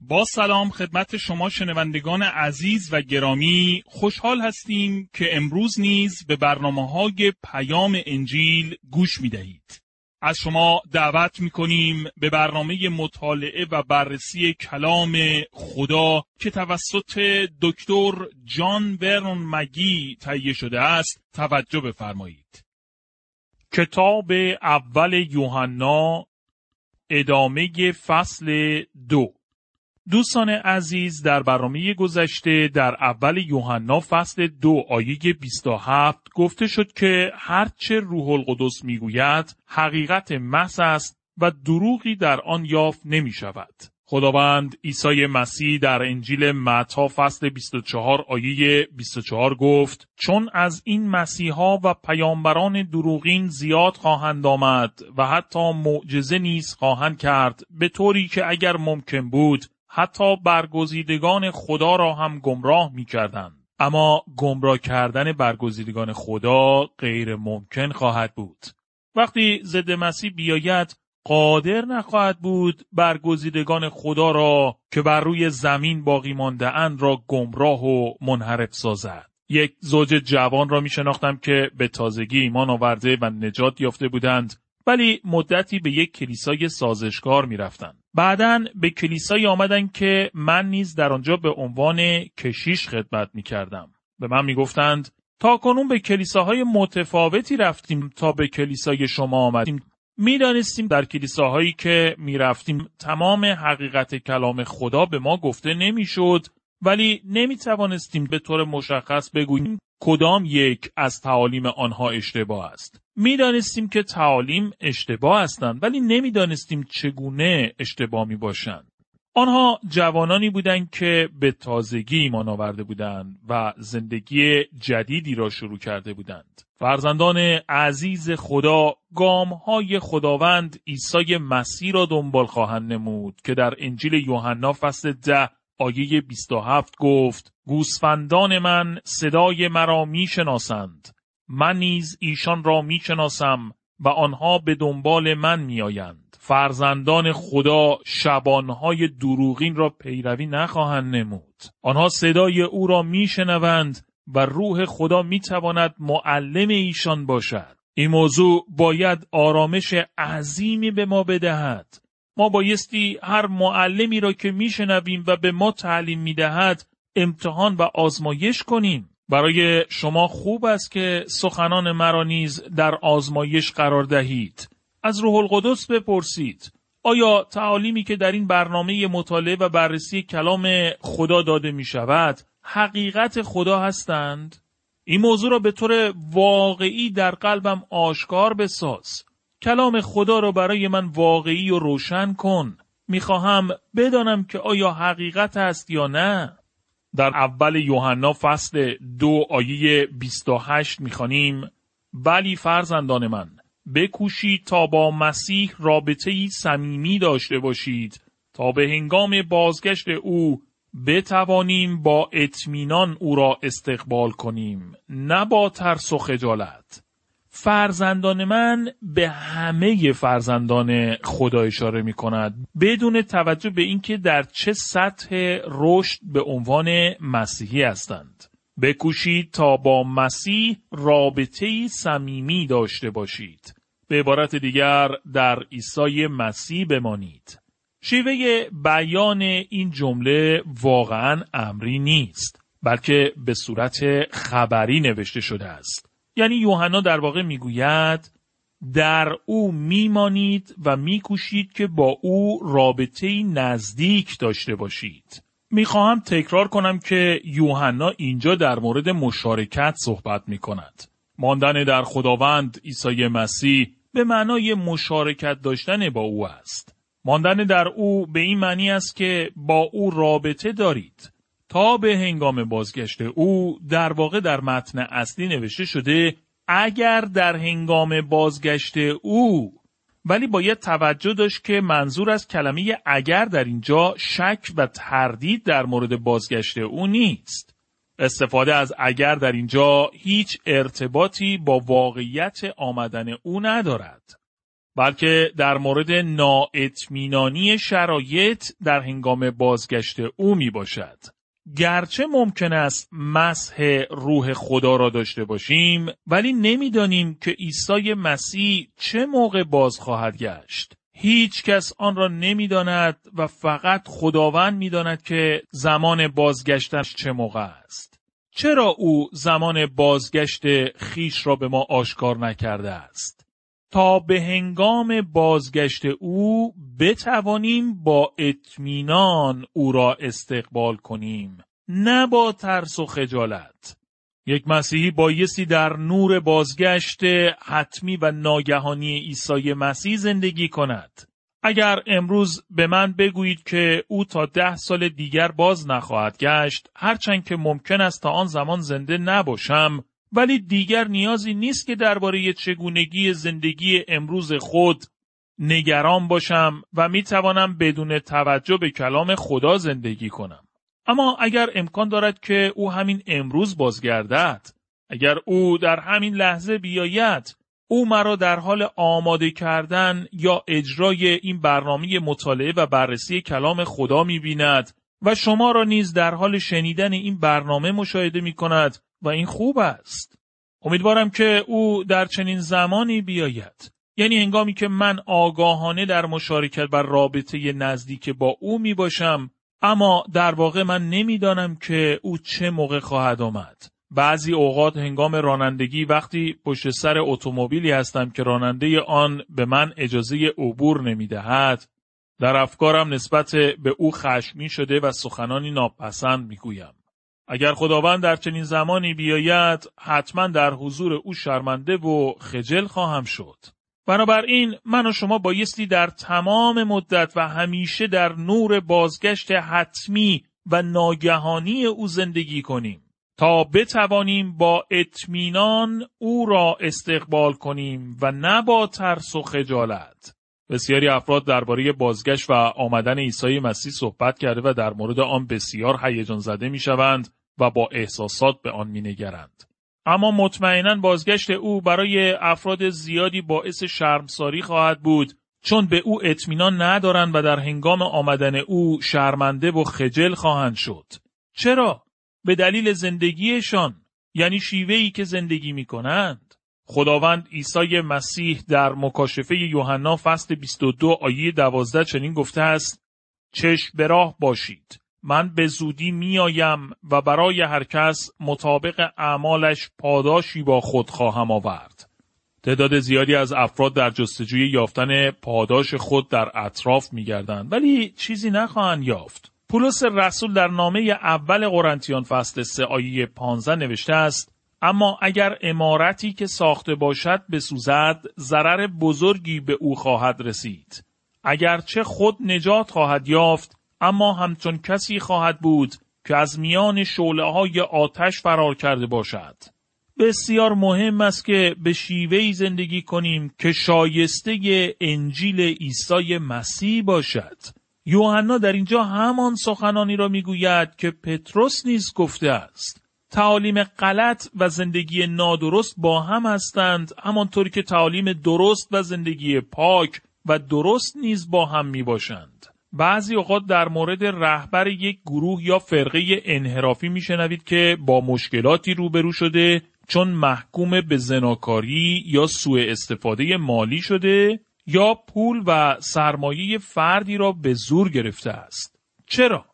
با سلام خدمت شما شنوندگان عزیز و گرامی خوشحال هستیم که امروز نیز به برنامه های پیام انجیل گوش می دهید. از شما دعوت می کنیم به برنامه مطالعه و بررسی کلام خدا که توسط دکتر جان ورن مگی تهیه شده است توجه بفرمایید. کتاب اول یوحنا ادامه فصل دو دوستان عزیز در برنامه گذشته در اول یوحنا فصل دو آیه 27 گفته شد که هرچه روح القدس می‌گوید حقیقت محض است و دروغی در آن یافت نمی شود. خداوند عیسی مسیح در انجیل متا فصل 24 آیه 24 گفت چون از این مسیحا و پیامبران دروغین زیاد خواهند آمد و حتی معجزه نیز خواهند کرد به طوری که اگر ممکن بود حتی برگزیدگان خدا را هم گمراه می کردن. اما گمراه کردن برگزیدگان خدا غیر ممکن خواهد بود. وقتی ضد مسیح بیاید قادر نخواهد بود برگزیدگان خدا را که بر روی زمین باقی مانده اند را گمراه و منحرف سازد. یک زوج جوان را می شناختم که به تازگی ایمان آورده و نجات یافته بودند ولی مدتی به یک کلیسای سازشکار می رفتن. بعدا به کلیسایی آمدن که من نیز در آنجا به عنوان کشیش خدمت می کردم. به من می گفتند تا کنون به کلیساهای متفاوتی رفتیم تا به کلیسای شما آمدیم. می‌دانستیم در کلیساهایی که می رفتیم تمام حقیقت کلام خدا به ما گفته نمی‌شد ولی نمی توانستیم به طور مشخص بگوییم کدام یک از تعالیم آنها اشتباه است. می‌دانستیم که تعالیم اشتباه هستند ولی نمی‌دانستیم چگونه اشتباه می باشند. آنها جوانانی بودند که به تازگی ایمان آورده بودند و زندگی جدیدی را شروع کرده بودند. فرزندان عزیز خدا گام های خداوند عیسی مسیح را دنبال خواهند نمود که در انجیل یوحنا فصل ده آیه 27 گفت گوسفندان من صدای مرا می‌شناسند. من نیز ایشان را می‌شناسم و آنها به دنبال من میآیند. فرزندان خدا شبانهای دروغین را پیروی نخواهند نمود. آنها صدای او را میشنوند و روح خدا می‌تواند معلم ایشان باشد. این موضوع باید آرامش عظیمی به ما بدهد. ما بایستی هر معلمی را که میشنویم و به ما تعلیم می‌دهد امتحان و آزمایش کنیم برای شما خوب است که سخنان مرا نیز در آزمایش قرار دهید از روح القدس بپرسید آیا تعالیمی که در این برنامه مطالعه و بررسی کلام خدا داده می شود حقیقت خدا هستند؟ این موضوع را به طور واقعی در قلبم آشکار بساز. کلام خدا را برای من واقعی و روشن کن. می‌خواهم بدانم که آیا حقیقت است یا نه. در اول یوحنا فصل دو آیه 28 می‌خوانیم ولی فرزندان من بکوشید تا با مسیح رابطه ای صمیمی داشته باشید تا به هنگام بازگشت او بتوانیم با اطمینان او را استقبال کنیم نه با ترس و خجالت فرزندان من به همه فرزندان خدا اشاره می کند بدون توجه به اینکه در چه سطح رشد به عنوان مسیحی هستند. بکوشید تا با مسیح رابطه صمیمی داشته باشید. به عبارت دیگر در عیسی مسیح بمانید. شیوه بیان این جمله واقعا امری نیست بلکه به صورت خبری نوشته شده است. یعنی یوحنا در واقع می‌گوید در او میمانید و میکوشید که با او رابطه نزدیک داشته باشید. می‌خواهم تکرار کنم که یوحنا اینجا در مورد مشارکت صحبت می کند. ماندن در خداوند عیسی مسیح به معنای مشارکت داشتن با او است. ماندن در او به این معنی است که با او رابطه دارید. تا به هنگام بازگشت او در واقع در متن اصلی نوشته شده اگر در هنگام بازگشت او ولی باید توجه داشت که منظور از کلمه اگر در اینجا شک و تردید در مورد بازگشت او نیست. استفاده از اگر در اینجا هیچ ارتباطی با واقعیت آمدن او ندارد. بلکه در مورد نااطمینانی شرایط در هنگام بازگشت او می باشد. گرچه ممکن است مسح روح خدا را داشته باشیم ولی نمی‌دانیم که عیسی مسیح چه موقع باز خواهد گشت. هیچ کس آن را نمی‌داند و فقط خداوند می‌داند که زمان بازگشتش چه موقع است. چرا او زمان بازگشت خیش را به ما آشکار نکرده است؟ تا به هنگام بازگشت او بتوانیم با اطمینان او را استقبال کنیم نه با ترس و خجالت. یک مسیحی بایستی در نور بازگشت حتمی و ناگهانی عیسی مسیح زندگی کند. اگر امروز به من بگویید که او تا ده سال دیگر باز نخواهد گشت هرچند که ممکن است تا آن زمان زنده نباشم ولی دیگر نیازی نیست که درباره چگونگی زندگی امروز خود نگران باشم و می توانم بدون توجه به کلام خدا زندگی کنم. اما اگر امکان دارد که او همین امروز بازگردد، اگر او در همین لحظه بیاید، او مرا در حال آماده کردن یا اجرای این برنامه مطالعه و بررسی کلام خدا می بیند و شما را نیز در حال شنیدن این برنامه مشاهده می کند و این خوب است. امیدوارم که او در چنین زمانی بیاید. یعنی هنگامی که من آگاهانه در مشارکت بر رابطه نزدیک با او می باشم اما در واقع من نمی‌دانم که او چه موقع خواهد آمد. بعضی اوقات هنگام رانندگی وقتی پشت سر اتومبیلی هستم که راننده آن به من اجازه عبور نمی‌دهد در افکارم نسبت به او خشمی شده و سخنانی ناپسند می‌گویم اگر خداوند در چنین زمانی بیاید حتما در حضور او شرمنده و خجل خواهم شد. بنابراین من و شما بایستی در تمام مدت و همیشه در نور بازگشت حتمی و ناگهانی او زندگی کنیم تا بتوانیم با اطمینان او را استقبال کنیم و نه با ترس و خجالت. بسیاری افراد درباره بازگشت و آمدن عیسی مسیح صحبت کرده و در مورد آن بسیار هیجان زده می شوند و با احساسات به آن مینگرند. اما مطمئنا بازگشت او برای افراد زیادی باعث شرمساری خواهد بود چون به او اطمینان ندارند و در هنگام آمدن او شرمنده و خجل خواهند شد. چرا؟ به دلیل زندگیشان یعنی شیوهی که زندگی می کنند. خداوند عیسی مسیح در مکاشفه یوحنا فصل 22 آیه 12 چنین گفته است چشم به راه باشید من به زودی میآیم و برای هر کس مطابق اعمالش پاداشی با خود خواهم آورد. تعداد زیادی از افراد در جستجوی یافتن پاداش خود در اطراف میگردند ولی چیزی نخواهند یافت. پولس رسول در نامه اول قرنتیان فصل 3 آیه 15 نوشته است اما اگر امارتی که ساخته باشد بسوزد ضرر بزرگی به او خواهد رسید. اگرچه خود نجات خواهد یافت اما همچون کسی خواهد بود که از میان شعله های آتش فرار کرده باشد. بسیار مهم است که به شیوهی زندگی کنیم که شایسته انجیل عیسی مسیح باشد. یوحنا در اینجا همان سخنانی را می‌گوید که پتروس نیز گفته است. تعالیم غلط و زندگی نادرست با هم هستند همانطوری که تعالیم درست و زندگی پاک و درست نیز با هم می باشند. بعضی اوقات در مورد رهبر یک گروه یا فرقه انحرافی میشنوید که با مشکلاتی روبرو شده چون محکوم به زناکاری یا سوء استفاده مالی شده یا پول و سرمایه فردی را به زور گرفته است. چرا؟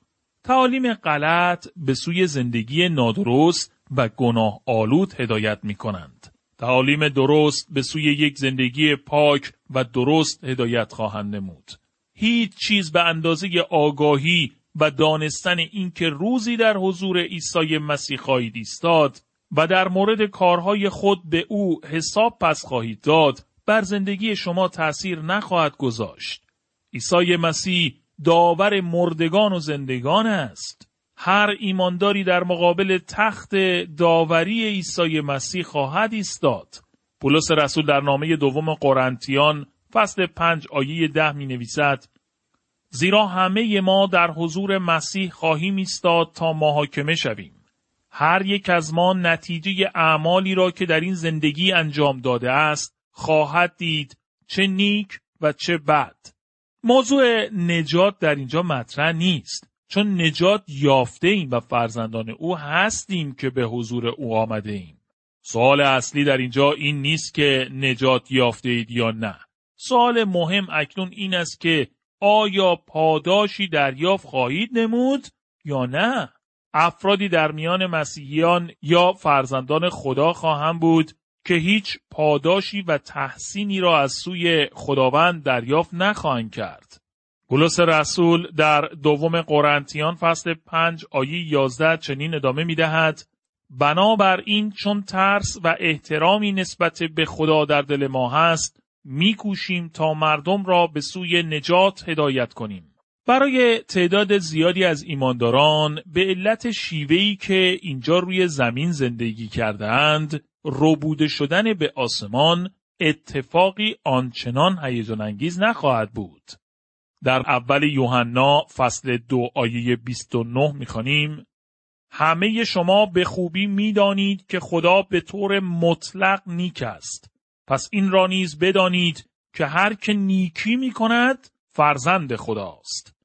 تعالیم غلط به سوی زندگی نادرست و گناه آلود هدایت می کنند. تعالیم درست به سوی یک زندگی پاک و درست هدایت خواهند نمود. هیچ چیز به اندازه آگاهی و دانستن اینکه روزی در حضور عیسی مسیح خواهید ایستاد و در مورد کارهای خود به او حساب پس خواهید داد بر زندگی شما تأثیر نخواهد گذاشت. عیسی مسیح داور مردگان و زندگان است. هر ایمانداری در مقابل تخت داوری عیسی مسیح خواهد ایستاد. پولس رسول در نامه دوم قرنتیان فصل پنج آیه ده می نویسد زیرا همه ما در حضور مسیح خواهیم ایستاد تا محاکمه شویم. هر یک از ما نتیجه اعمالی را که در این زندگی انجام داده است خواهد دید چه نیک و چه بد موضوع نجات در اینجا مطرح نیست چون نجات یافته ایم و فرزندان او هستیم که به حضور او آمده ایم. سوال اصلی در اینجا این نیست که نجات یافته اید یا نه. سوال مهم اکنون این است که آیا پاداشی دریافت خواهید نمود یا نه؟ افرادی در میان مسیحیان یا فرزندان خدا خواهم بود که هیچ پاداشی و تحسینی را از سوی خداوند دریافت نخواهند کرد. بولس رسول در دوم قرنتیان فصل پنج آیه یازده چنین ادامه می دهد بنابراین چون ترس و احترامی نسبت به خدا در دل ما هست میکوشیم تا مردم را به سوی نجات هدایت کنیم. برای تعداد زیادی از ایمانداران به علت شیوهی که اینجا روی زمین زندگی کردهاند روبوده شدن به آسمان اتفاقی آنچنان هیجان انگیز نخواهد بود. در اول یوحنا فصل دو آیه 29 می‌خوانیم همه شما به خوبی می‌دانید که خدا به طور مطلق نیک است. پس این را نیز بدانید که هر که نیکی می کند فرزند خداست.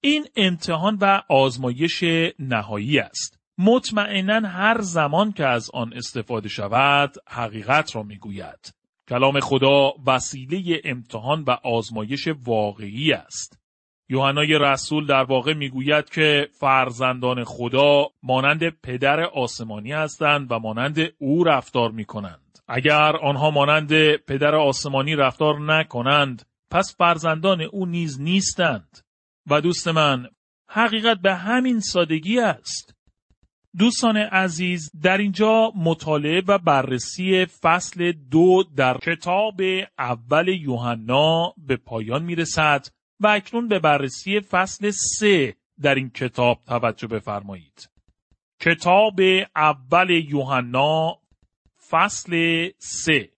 این امتحان و آزمایش نهایی است. مطمئنا هر زمان که از آن استفاده شود حقیقت را می‌گوید. کلام خدا وسیله امتحان و آزمایش واقعی است. یوحنای رسول در واقع می‌گوید که فرزندان خدا مانند پدر آسمانی هستند و مانند او رفتار می کنند. اگر آنها مانند پدر آسمانی رفتار نکنند پس فرزندان او نیز نیستند. و دوست من حقیقت به همین سادگی است. دوستان عزیز در اینجا مطالعه و بررسی فصل دو در کتاب اول یوحنا به پایان می رسد و اکنون به بررسی فصل سه در این کتاب توجه بفرمایید. کتاب اول یوحنا فصل سه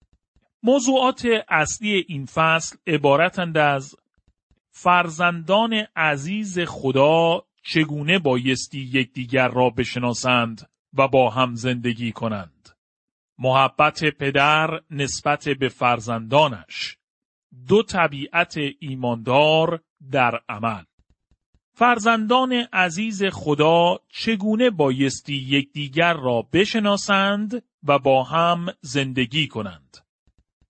موضوعات اصلی این فصل عبارتند از فرزندان عزیز خدا چگونه بایستی یکدیگر را بشناسند و با هم زندگی کنند. محبت پدر نسبت به فرزندانش. دو طبیعت ایماندار در عمل. فرزندان عزیز خدا چگونه بایستی یکدیگر را بشناسند و با هم زندگی کنند؟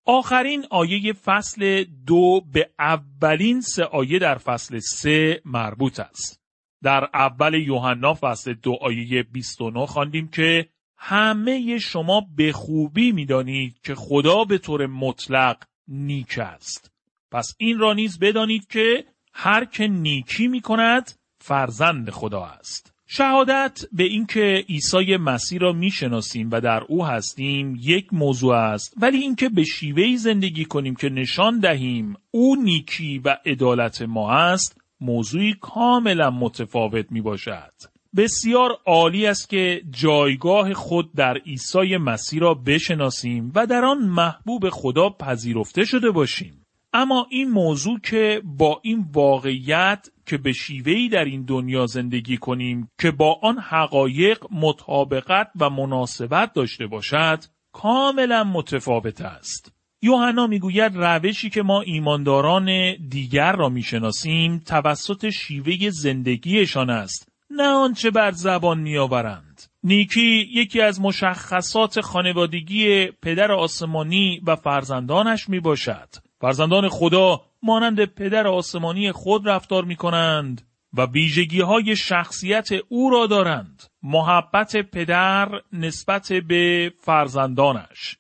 آخرین آیه فصل دو به اولین سه آیه در فصل سه مربوط است. در اول یوحنا فصل دو آیه 29 خواندیم که همه شما به خوبی می‌دانید که خدا به طور مطلق نیک است. پس این را نیز بدانید که هر که نیکی می کند فرزند خدا است. شهادت به اینکه عیسی مسیح را می‌شناسیم و در او هستیم یک موضوع است ولی اینکه به شیوهی زندگی کنیم که نشان دهیم او نیکی و عدالت ما است موضوعی کاملا متفاوت می باشد. بسیار عالی است که جایگاه خود در عیسی مسیح را بشناسیم و در آن محبوب خدا پذیرفته شده باشیم. اما این موضوع که با این واقعیت که به شیوهی در این دنیا زندگی کنیم که با آن حقایق مطابقت و مناسبت داشته باشد کاملا متفاوت است. یوحنا می‌گوید روشی که ما ایمانداران دیگر را می‌شناسیم توسط شیوه زندگیشان است نه آنچه بر زبان میآورند نیکی یکی از مشخصات خانوادگی پدر آسمانی و فرزندانش می باشد. فرزندان خدا مانند پدر آسمانی خود رفتار می کنند و ویژگی های شخصیت او را دارند. محبت پدر نسبت به فرزندانش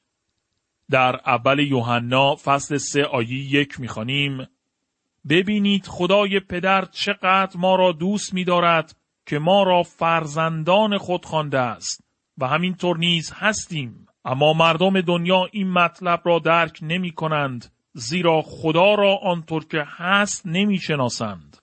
در اول یوحنا فصل سه آیه یک می‌خوانیم ببینید خدای پدر چقدر ما را دوست می‌دارد که ما را فرزندان خود خوانده است و همینطور نیز هستیم اما مردم دنیا این مطلب را درک نمی کنند زیرا خدا را آنطور که هست نمی شناسند.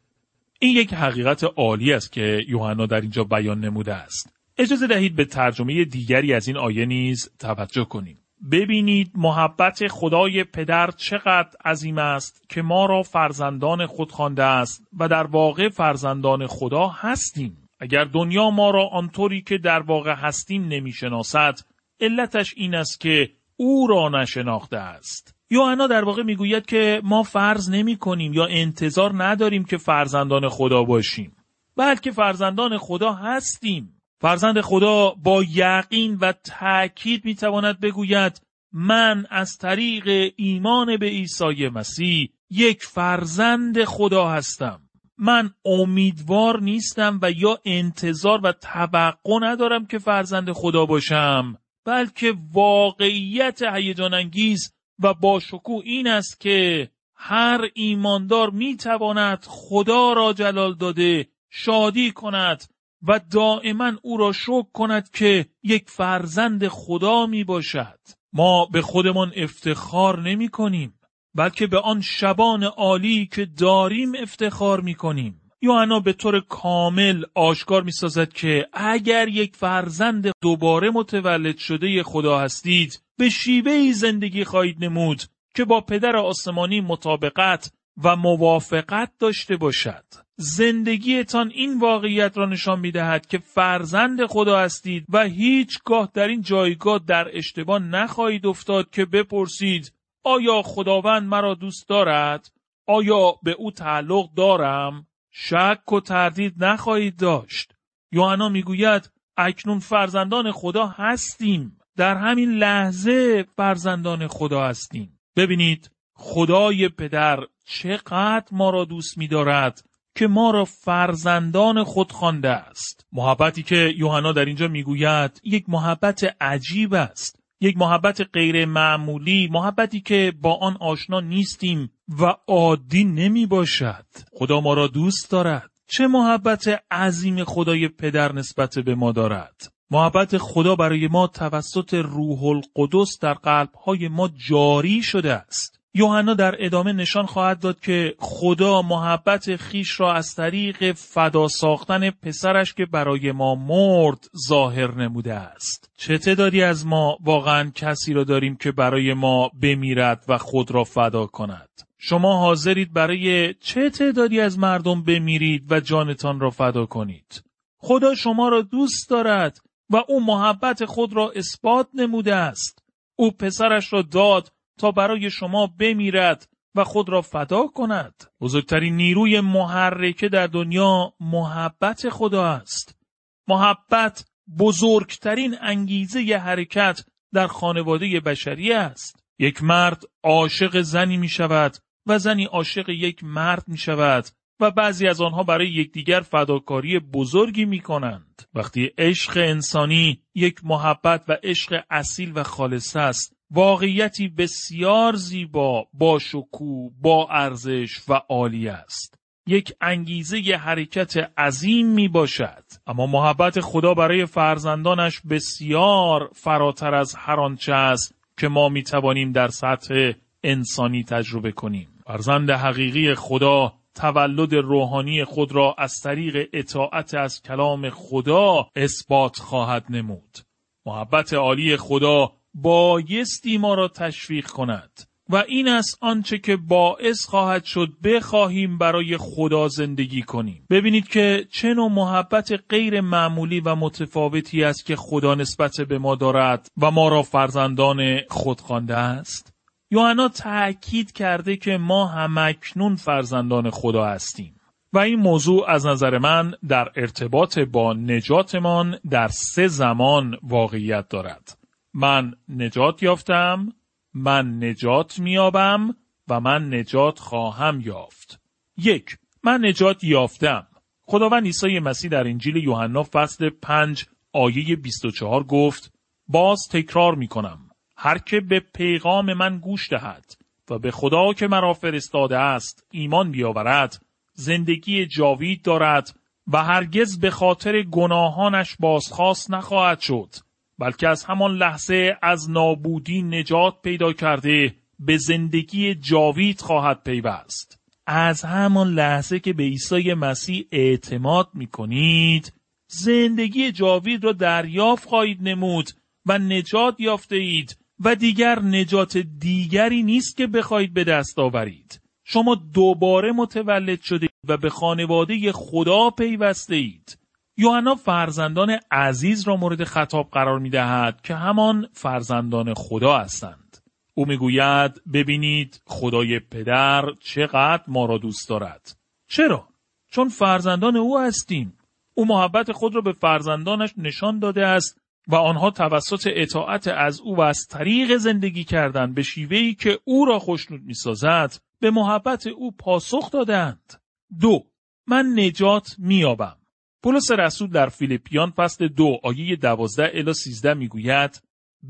این یک حقیقت عالی است که یوحنا در اینجا بیان نموده است. اجازه دهید به ترجمه دیگری از این آیه نیز توجه کنیم. ببینید محبت خدای پدر چقدر عظیم است که ما را فرزندان خود خوانده است و در واقع فرزندان خدا هستیم. اگر دنیا ما را آنطوری که در واقع هستیم نمی‌شناسد علتش این است که او را نشناخته است. یوحنا در واقع می‌گوید که ما فرض نمی کنیم یا انتظار نداریم که فرزندان خدا باشیم بلکه فرزندان خدا هستیم فرزند خدا با یقین و تأکید می‌تواند بگوید من از طریق ایمان به عیسی مسیح یک فرزند خدا هستم. من امیدوار نیستم و یا انتظار و توقع ندارم که فرزند خدا باشم بلکه واقعیت هیجان انگیز و با شکوه این است که هر ایماندار می‌تواند خدا را جلال داده شادی کند و دائما او را شکر کند که یک فرزند خدا می باشد. ما به خودمان افتخار نمی کنیم بلکه به آن شبان عالی که داریم افتخار می کنیم. یوحنا به طور کامل آشکار می سازد که اگر یک فرزند دوباره متولد شده خدا هستید به شیوه زندگی خواهید نمود که با پدر آسمانی مطابقت و موافقت داشته باشد. زندگیتان این واقعیت را نشان می دهد که فرزند خدا هستید و هیچگاه در این جایگاه در اشتباه نخواهید افتاد که بپرسید آیا خداوند مرا دوست دارد؟ آیا به او تعلق دارم؟ شک و تردید نخواهید داشت. یوحنا می‌گوید اکنون فرزندان خدا هستیم. در همین لحظه فرزندان خدا هستیم. ببینید خدای پدر چقدر ما را دوست می دارد که ما را فرزندان خود خوانده است. محبتی که یوحنا در اینجا می‌گوید یک محبت عجیب است. یک محبت غیر معمولی محبتی که با آن آشنا نیستیم و عادی نمی باشد خدا ما را دوست دارد چه محبت عظیم خدای پدر نسبت به ما دارد محبت خدا برای ما توسط روح القدس در قلبهای ما جاری شده است یوحنا در ادامه نشان خواهد داد که خدا محبت خیش را از طریق فدا ساختن پسرش که برای ما مرد ظاهر نموده است. چه تعدادی از ما واقعا کسی را داریم که برای ما بمیرد و خود را فدا کند؟ شما حاضرید برای چه تعدادی از مردم بمیرید و جانتان را فدا کنید؟ خدا شما را دوست دارد و او محبت خود را اثبات نموده است. او پسرش را داد تا برای شما بمیرد و خود را فدا کند. بزرگترین نیروی محرکه در دنیا محبت خدا است. محبت بزرگترین انگیزه ی حرکت در خانواده بشری است. یک مرد عاشق زنی می شود و زنی عاشق یک مرد می شود و بعضی از آنها برای یکدیگر فداکاری بزرگی می کنند. وقتی عشق انسانی یک محبت و عشق اصیل و خالص است واقعیتی بسیار زیبا با شکوه با ارزش و عالی است. یک انگیزه ی حرکت عظیم می باشد. اما محبت خدا برای فرزندانش بسیار فراتر از هر آنچه است که ما می توانیم در سطح انسانی تجربه کنیم. فرزند حقیقی خدا تولد روحانی خود را از طریق اطاعت از کلام خدا اثبات خواهد نمود. محبت عالی خدا بایستی ما را تشویق کند و این است آنچه که باعث خواهد شد بخواهیم برای خدا زندگی کنیم. ببینید که چه نوع محبت غیر معمولی و متفاوتی است که خدا نسبت به ما دارد و ما را فرزندان خود خوانده است. یوحنا تأکید کرده که ما همکنون فرزندان خدا هستیم و این موضوع از نظر من در ارتباط با نجاتمان در سه زمان واقعیت دارد. من نجات یافتم من نجات میابم و من نجات خواهم یافت. یک من نجات یافتم. خداوند عیسی مسیح در انجیل یوحنا فصل 5 آیه 24 گفت باز تکرار می کنم هر که به پیغام من گوش دهد و به خدا که مرا فرستاده است ایمان بیاورد زندگی جاوید دارد و هرگز به خاطر گناهانش بازخواست نخواهد شد. بلکه از همان لحظه از نابودی نجات پیدا کرده به زندگی جاوید خواهد پیوست. از همان لحظه که به عیسی مسیح اعتماد می کنید زندگی جاوید را دریافت خواهید نمود و نجات یافته اید و دیگر نجات دیگری نیست که بخواهید به دست آورید. شما دوباره متولد شده و به خانواده خدا پیوسته اید. یوحنا فرزندان عزیز را مورد خطاب قرار می دهد که همان فرزندان خدا هستند. او می‌گوید ببینید خدای پدر چقدر ما را دوست دارد. چرا؟ چون فرزندان او هستیم. او محبت خود را به فرزندانش نشان داده است و آنها توسط اطاعت از او و از طریق زندگی کردن به شیوهی که او را خوشنود می‌سازد به محبت او پاسخ دادند. دو من نجات میابم. پولس رسول در فیلیپیان فصل دو آیه دوازده الی سیزده می‌گوید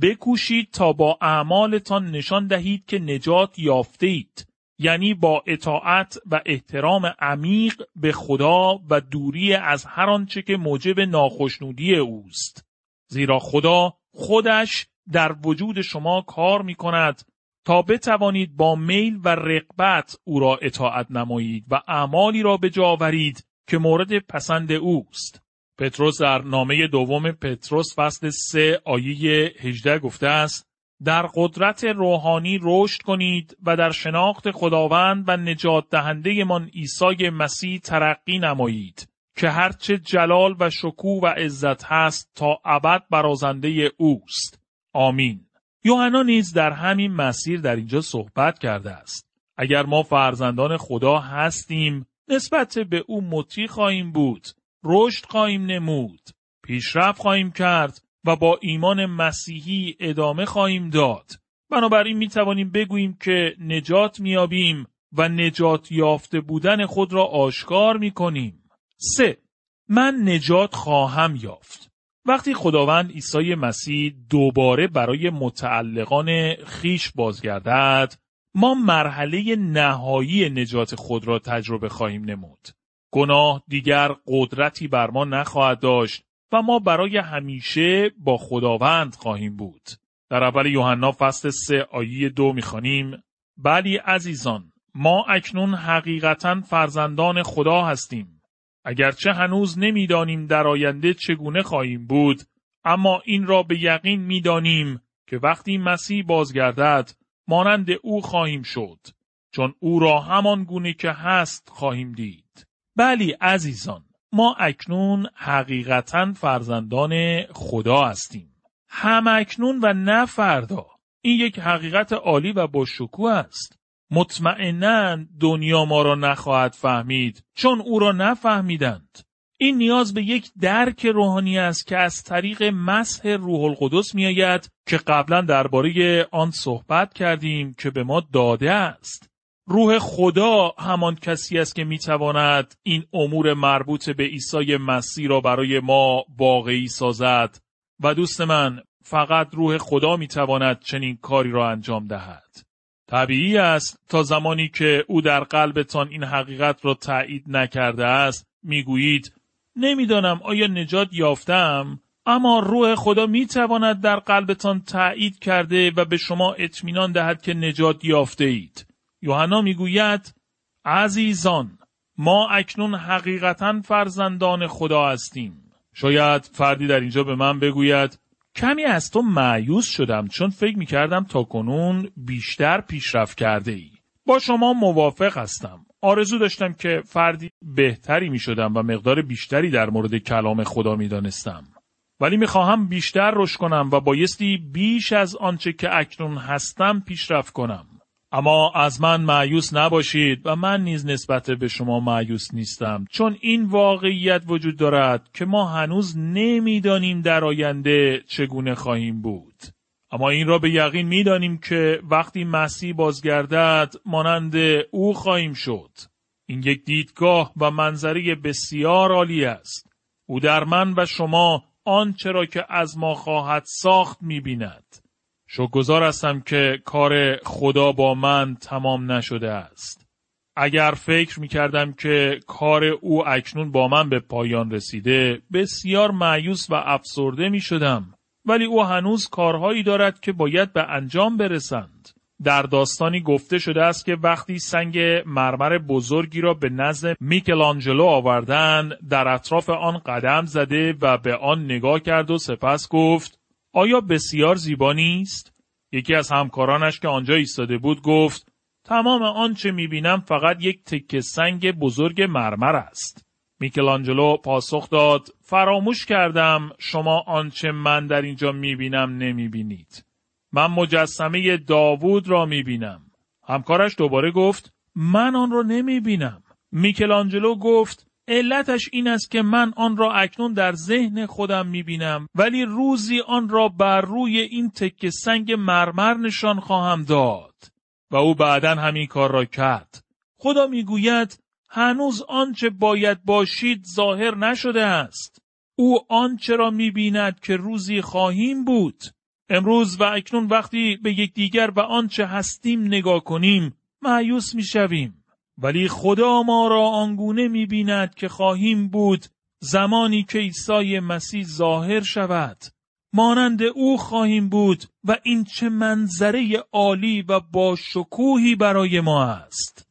بکوشید تا با اعمالتان نشان دهید که نجات یافته اید. یعنی با اطاعت و احترام عمیق به خدا و دوری از هر آنچه که موجب ناخشنودی اوست. زیرا خدا خودش در وجود شما کار می کند تا بتوانید با میل و رقبت او را اطاعت نمایید و اعمالی را به جا آورید که مورد پسند اوست. پتروس در نامه دوم پتروس فصل 3 آیه 18 گفته است در قدرت روحانی رشد کنید و در شناخت خداوند و نجات دهنده من عیسی مسیح ترقی نمایید که هرچه جلال و شکوه و عزت هست تا ابد برازنده اوست. آمین. یوحنا نیز در همین مسیر در اینجا صحبت کرده است. اگر ما فرزندان خدا هستیم نسبت به او مطیع خواهیم بود، رشد خواهیم نمود، پیشرفت خواهیم کرد و با ایمان مسیحی ادامه خواهیم داد. بنابراین می توانیم بگوییم که نجات میابیم و نجات یافته بودن خود را آشکار می کنیم. 3. من نجات خواهم یافت. وقتی خداوند عیسی مسیح دوباره برای متعلقان خیش بازگردد ما مرحله نهایی نجات خود را تجربه خواهیم نمود. گناه دیگر قدرتی بر ما نخواهد داشت و ما برای همیشه با خداوند خواهیم بود. در اول یوحنا فصل سه آیه دو می‌خوانیم بلی عزیزان ما اکنون حقیقتا فرزندان خدا هستیم. اگرچه هنوز نمی‌دانیم در آینده چگونه خواهیم بود اما این را به یقین می‌دانیم که وقتی مسیح بازگردد مانند او خواهیم شد چون او را همان گونه که هست خواهیم دید. بلی عزیزان ما اکنون حقیقتا فرزندان خدا هستیم. هم اکنون و نه فردا. این یک حقیقت عالی و با شکوه است. مطمئنا دنیا ما را نخواهد فهمید چون او را نفهمیدند. این نیاز به یک درک روحانی است که از طریق مسح روح القدس می آید که قبلا درباره آن صحبت کردیم که به ما داده است. روح خدا همان کسی است که می تواند این امور مربوط به عیسی مسیح را برای ما واقعی سازد و دوست من فقط روح خدا می تواند چنین کاری را انجام دهد. طبیعی است تا زمانی که او در قلبتان این حقیقت را تایید نکرده است می‌گویید نمی‌دانم آیا نجات یافتم اما روح خدا می تواند در قلبتان تایید کرده و به شما اطمینان دهد که نجات یافته اید. یوحنا می‌گوید عزیزان ما اکنون حقیقتا فرزندان خدا هستیم. شاید فردی در اینجا به من بگوید کمی از تو معیوس شدم چون فکر می کردم تا کنون بیشتر پیشرفت کرده ای. با شما موافق هستم. آرزو داشتم که فردی بهتری می شدم و مقدار بیشتری در مورد کلام خدا می دانستم. ولی می خواهم بیشتر رشد کنم و بایستی بیش از آنچه که اکنون هستم پیشرفت کنم. اما از من معیوس نباشید و من نیز نسبت به شما معیوس نیستم چون این واقعیت وجود دارد که ما هنوز نمی‌دانیم در آینده چگونه خواهیم بود. اما این را به یقین می‌دانیم که وقتی مسیح بازگردد مانند او خواهیم شد. این یک دیدگاه و منظری بسیار عالی است. او در من و شما آنچه را که از ما خواهد ساخت می‌بیند. شکرگزار هستم که کار خدا با من تمام نشده است. اگر فکر می کردم که کار او اکنون با من به پایان رسیده بسیار معیوس و افسرده می شدم. ولی او هنوز کارهایی دارد که باید به انجام برسند. در داستانی گفته شده است که وقتی سنگ مرمر بزرگی را به نزد میکلانجلو آوردن در اطراف آن قدم زده و به آن نگاه کرد و سپس گفت آیا بسیار زیبا نیست؟ یکی از همکارانش که آنجا ایستاده بود گفت تمام آنچه می‌بینم فقط یک تکه سنگ بزرگ مرمر است. میکلانجلو پاسخ داد فراموش کردم شما آنچه من در اینجا می‌بینم نمی‌بینید. من مجسمه داوود را می بینم. همکارش دوباره گفت من آن را نمی بینم. میکلانجلو گفت علتش این است که من آن را اکنون در ذهن خودم می بینم ولی روزی آن را بر روی این تکه سنگ مرمر نشان خواهم داد. و او بعدا همین کار را کرد. خدا می‌گوید هنوز آنچه باید باشید ظاهر نشده است. او آنچه را می‌بیند که روزی خواهیم بود. امروز و اکنون وقتی به یکدیگر و آنچه هستیم نگاه کنیم معیوس می‌شویم. ولی خدا ما را آنگونه می‌بیند که خواهیم بود زمانی که عیسی مسیح ظاهر شود. مانند او خواهیم بود و این چه منظره عالی و با شکوهی برای ما است.